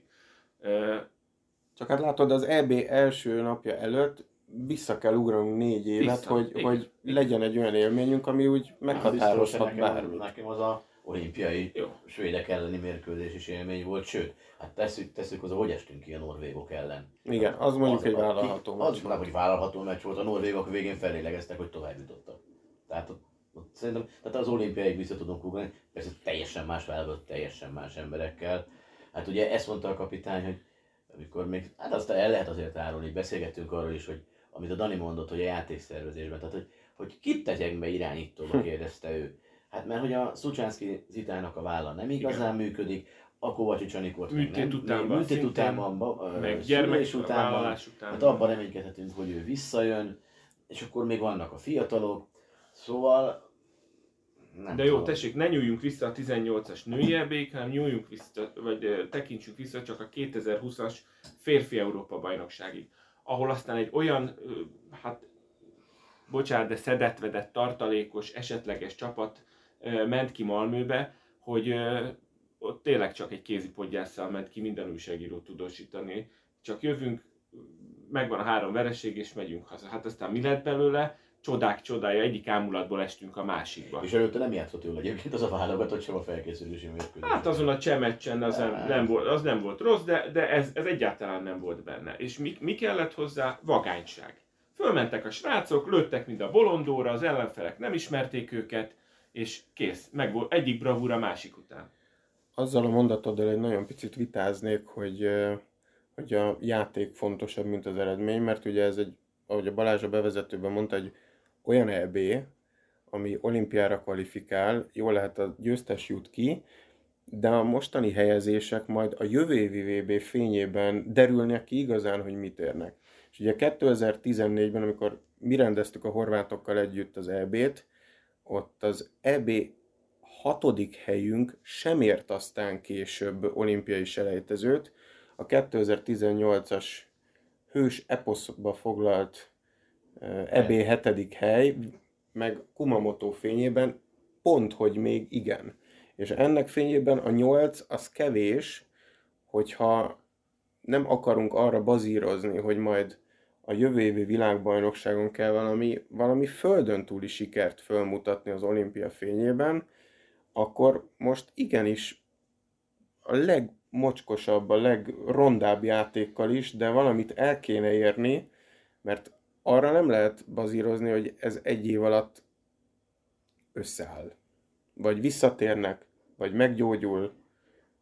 Csak hát látod, az EB első napja előtt vissza kell ugranunk négy évet, Vissza, hogy, igen. hogy legyen egy olyan élményünk, ami úgy meghatározhat nekem, bármit. Nekem az a olimpiai Jó. svédek elleni mérkőzés is élmény volt, sőt, hát tesszük, tesszük hozzá, hogy estünk ki a norvégok ellen. Igen, az mondjuk egy a- vállalható Az meccs már, hogy vállalható meccs volt, a norvégok végén felélegeztek, hogy tovább jutottak. Tehát ott, ott szerintem, tehát az olimpiáig vissza tudunk ugrani, persze teljesen más válogatott, teljesen más emberekkel. Hát ugye ezt mondta a kapitány, hogy amikor még, hát azt el lehet azért árulni, beszélgettünk arról is, hogy amit a Dani mondott, hogy a játékszervezésben, tehát hogy, hogy kit tegyek be irányítóba, kérdezte ő. Hát mert hogy a Szucsánszki Zitának a válla nem igazán működik, a Kovácsics Anikot Műtét utánban műtét utánban, meg szülés utánban, után. Hát abban reménykedhetünk, hogy ő visszajön, és akkor még vannak a fiatalok, szóval... Nem De jó, tudom. tessék, ne nyúljunk vissza a 18-as női hanem nyúljunk vissza, vagy tekintsünk vissza csak a 2020-as férfi Európa bajnokságig, ahol aztán egy olyan, hát bocsánat, de szedetvedett, tartalékos, esetleges csapat ment ki Malmöbe, hogy ott tényleg csak egy kézipodgyásszal ment ki, minden újságírót tudósítani. Csak jövünk, megvan a három vereség, és megyünk haza. Hát aztán mi lett belőle? Csodák csodája, egyik ámulatból estünk a másikba. És előtte nem játszott jól egyébként az a válogatott sem a felkészülési mérkőzés. Hát azon a csemeccsen az nem, nem volt, az nem volt rossz, de, de ez, ez egyáltalán nem volt benne. És mi, mi kellett hozzá? Vagányság. Fölmentek a srácok, lőttek mind a bolondóra, az ellenfelek nem ismerték őket, és kész. Meg volt egyik bravúra másik után. Azzal a mondatoddal egy nagyon picit vitáznék, hogy, hogy a játék fontosabb, mint az eredmény, mert ugye ez egy, ahogy a Balázs a bevezetőben mondta, egy olyan EB, ami olimpiára kvalifikál, jól lehet a győztes jut ki, de a mostani helyezések majd a jövő évi VB fényében derülnek ki igazán, hogy mit érnek. És ugye 2014-ben, amikor mi rendeztük a horvátokkal együtt az EB-t, ott az EB hatodik helyünk sem ért aztán később olimpiai selejtezőt. A 2018-as hős eposzba foglalt EB hetedik hely, meg Kumamoto fényében pont, hogy még igen. És ennek fényében a 8 az kevés, hogyha nem akarunk arra bazírozni, hogy majd a jövő évi világbajnokságon kell valami, valami földön túli sikert fölmutatni az olimpia fényében, akkor most igenis a legmocskosabb, a legrondább játékkal is, de valamit el kéne érni, mert arra nem lehet bazírozni, hogy ez egy év alatt összeáll. Vagy visszatérnek, vagy meggyógyul,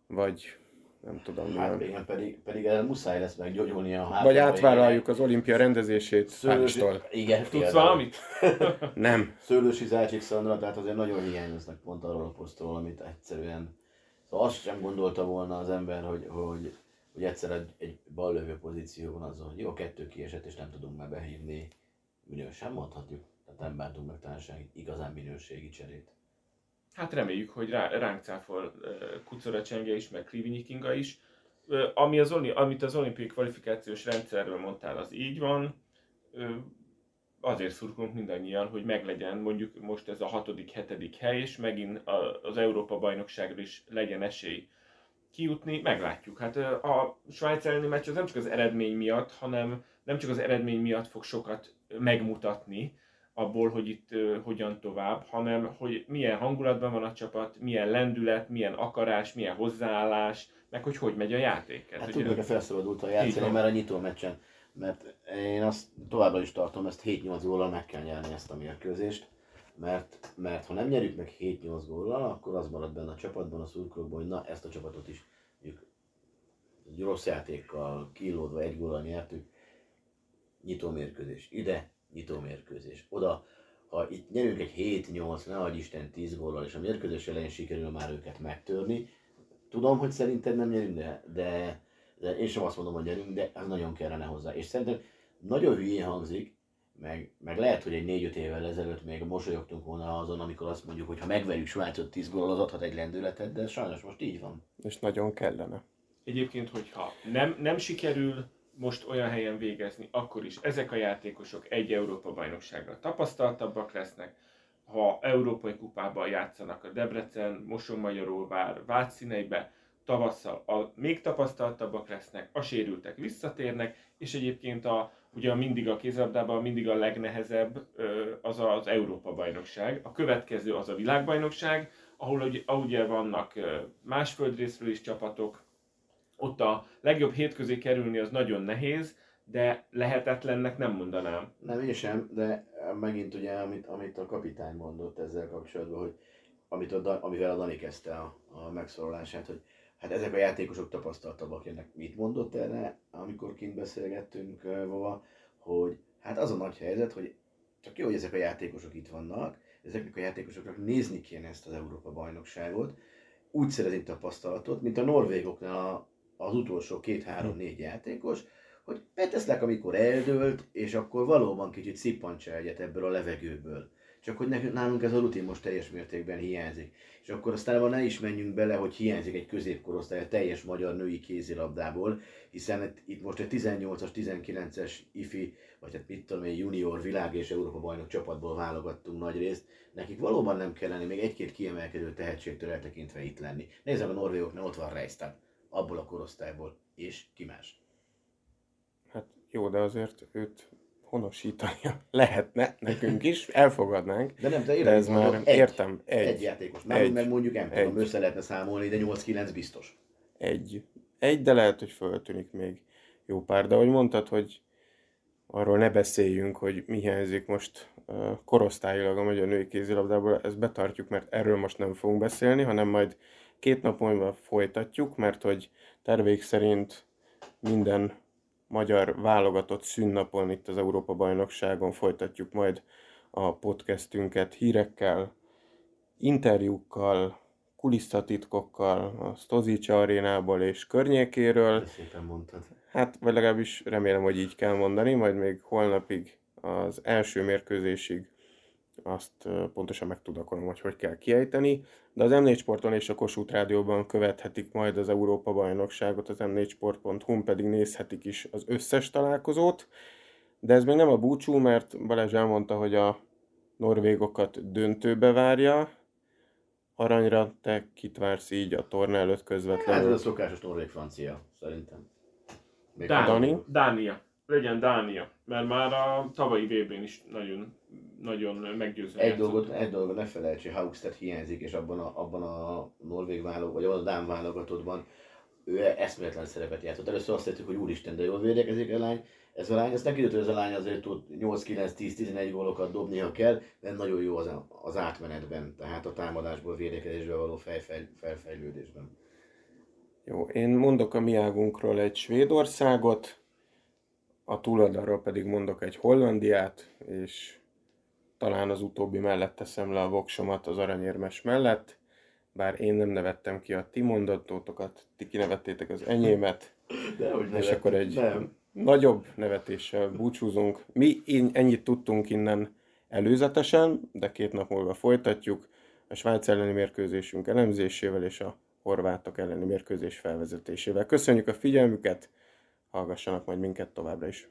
vagy nem tudom Hát igen, pedig, pedig el muszáj lesz meggyógyulni a Vagy hátrányba átvállaljuk az olimpia rendezését Szőlősi... Pálistól. Igen, Tudsz valamit? [LAUGHS] Nem. Szőlősi Zácsik Szandra, tehát azért nagyon hiányoznak pont arról a posztról, amit egyszerűen... Szóval azt sem gondolta volna az ember, hogy, hogy, hogy egyszer egy, egy ballövő pozícióban az, hogy jó, kettő kiesett, és nem tudunk már behívni. Minős sem mondhatjuk. Tehát nem bántunk meg talán igazán minőségi cserét. Hát reméljük, hogy rá, ránk cáfol Kucora Csenge is, meg Krivinyi Kinga is. Ami az, amit az olimpiai kvalifikációs rendszerről mondtál, az így van. Azért szurkolunk mindannyian, hogy meglegyen mondjuk most ez a hatodik, hetedik hely, és megint az Európa bajnokságra is legyen esély kijutni, meglátjuk. Hát a Svájc elleni meccs az nem csak az eredmény miatt, hanem nem csak az eredmény miatt fog sokat megmutatni, abból, hogy itt hogyan tovább, hanem hogy milyen hangulatban van a csapat, milyen lendület, milyen akarás, milyen hozzáállás, meg hogy hogy megy a játék. Hát tudjuk, hogy felszabadult a játszani, mert a nyitó meccsen. Mert én azt továbbra is tartom, ezt 7-8 góllal meg kell nyerni ezt a mérkőzést. Mert, mert ha nem nyerjük meg 7-8 góllal, akkor az marad benne a csapatban, a szurkolókban, hogy na ezt a csapatot is mondjuk egy rossz játékkal, kilódva egy góllal nyertük. Nyitó mérkőzés. Ide, nyitó mérkőzés. Oda, ha itt nyerünk egy 7-8, ne adj Isten 10 góllal, és a mérkőzés elején sikerül már őket megtörni, tudom, hogy szerinted nem nyerünk, de, de, de én sem azt mondom, hogy nyerünk, de az nagyon kellene hozzá. És szerintem nagyon hülyén hangzik, meg, meg lehet, hogy egy 4-5 évvel ezelőtt még mosolyogtunk volna azon, amikor azt mondjuk, hogy ha megverjük Svájcot 10 gól, az adhat egy lendületet, de sajnos most így van. És nagyon kellene. Egyébként, hogyha nem, nem sikerül most olyan helyen végezni, akkor is ezek a játékosok egy Európa bajnokságra tapasztaltabbak lesznek, ha Európai Kupában játszanak a Debrecen, Moson-Magyaróvár, Vác színeibe, tavasszal a, még tapasztaltabbak lesznek, a sérültek visszatérnek, és egyébként a, ugye mindig a kézlabdában mindig a legnehezebb az az Európa-bajnokság. A következő az a világbajnokság, ahol ugye, ugye vannak más földrészről is csapatok, ott a legjobb hét közé kerülni az nagyon nehéz, de lehetetlennek nem mondanám. Nem, én sem, de megint ugye, amit, amit a kapitány mondott ezzel kapcsolatban, hogy amit a, amivel a Dani kezdte a, a megszólalását, hogy hát ezek a játékosok tapasztaltabbak ennek. Mit mondott erre, amikor kint beszélgettünk Vova, hogy hát az a nagy helyzet, hogy csak jó, hogy ezek a játékosok itt vannak, ezeknek a játékosoknak nézni kéne ezt az Európa bajnokságot, úgy szerezni tapasztalatot, mint a norvégoknál az utolsó két-három-négy játékos, hogy beteszlek, amikor eldőlt, és akkor valóban kicsit szippantsa egyet ebből a levegőből. Csak hogy nekünk, nálunk ez a rutin most teljes mértékben hiányzik. És akkor aztán ne is menjünk bele, hogy hiányzik egy középkorosztály a teljes magyar női kézilabdából, hiszen itt most egy 18-as, 19-es ifi, vagy hát mit tudom én, junior, világ és Európa bajnok csapatból válogattunk nagy részt. Nekik valóban nem kellene még egy-két kiemelkedő tehetségtől eltekintve itt lenni. Nézzem a norvégoknál ott van Reistad, abból a korosztályból, és ki más. Hát jó, de azért őt honosítania lehetne nekünk is, elfogadnánk. De nem, de, de ez már egy, értem. Egy, egy játékos. Már egy, meg mondjuk nem tudom, össze lehetne számolni, de 8-9 biztos. Egy. Egy, de lehet, hogy föltűnik még jó pár. De ahogy mondtad, hogy arról ne beszéljünk, hogy mi hiányzik most korosztályilag a magyar női kézilabdából, ezt betartjuk, mert erről most nem fogunk beszélni, hanem majd két nap múlva folytatjuk, mert hogy tervék szerint minden magyar válogatott szünnapon itt az Európa-bajnokságon folytatjuk majd a podcastünket hírekkel, interjúkkal, kulisszatitkokkal, a Stozic arénából és környékéről. Szépen mondtad. Hát, vagy legalábbis remélem, hogy így kell mondani, majd még holnapig az első mérkőzésig azt pontosan megtudakolom, hogy hogy kell kiejteni, de az M4 Sporton és a Kossuth Rádióban követhetik majd az Európa bajnokságot, az m4sport.hu pedig nézhetik is az összes találkozót, de ez még nem a búcsú, mert Balázs elmondta, hogy a norvégokat döntőbe várja, aranyra te kit vársz így a torna előtt közvetlenül? Hát ez a szokásos norvég-francia, szerintem. Dani? Dánia legyen Dánia, mert már a tavalyi vb n is nagyon, nagyon meggyőző. Egy dolgot, egy dolgot ne felejts, hogy Haugstedt hiányzik, és abban a, abban a norvég válogat, vagy abban a Dán válogatottban ő eszméletlen szerepet játszott. Először azt hittük, hogy úristen, de jól védekezik a lány. Ez a lány, ezt neki hogy ez a lány azért tud 8-9-10-11 gólokat dobni, ha kell, de nagyon jó az, az átmenetben, tehát a támadásból, védekezésbe való fejfej, felfejlődésben. Jó, én mondok a mi águnkról egy Svédországot, a túloldalról pedig mondok egy Hollandiát, és talán az utóbbi mellett teszem le a voksomat az aranyérmes mellett, bár én nem nevettem ki a ti mondatótokat, ti kinevettétek az enyémet, De, és akkor egy nem. nagyobb nevetéssel búcsúzunk. Mi ennyit tudtunk innen előzetesen, de két nap múlva folytatjuk a Svájc elleni mérkőzésünk elemzésével és a horvátok elleni mérkőzés felvezetésével. Köszönjük a figyelmüket! hallgassanak majd minket továbbra is.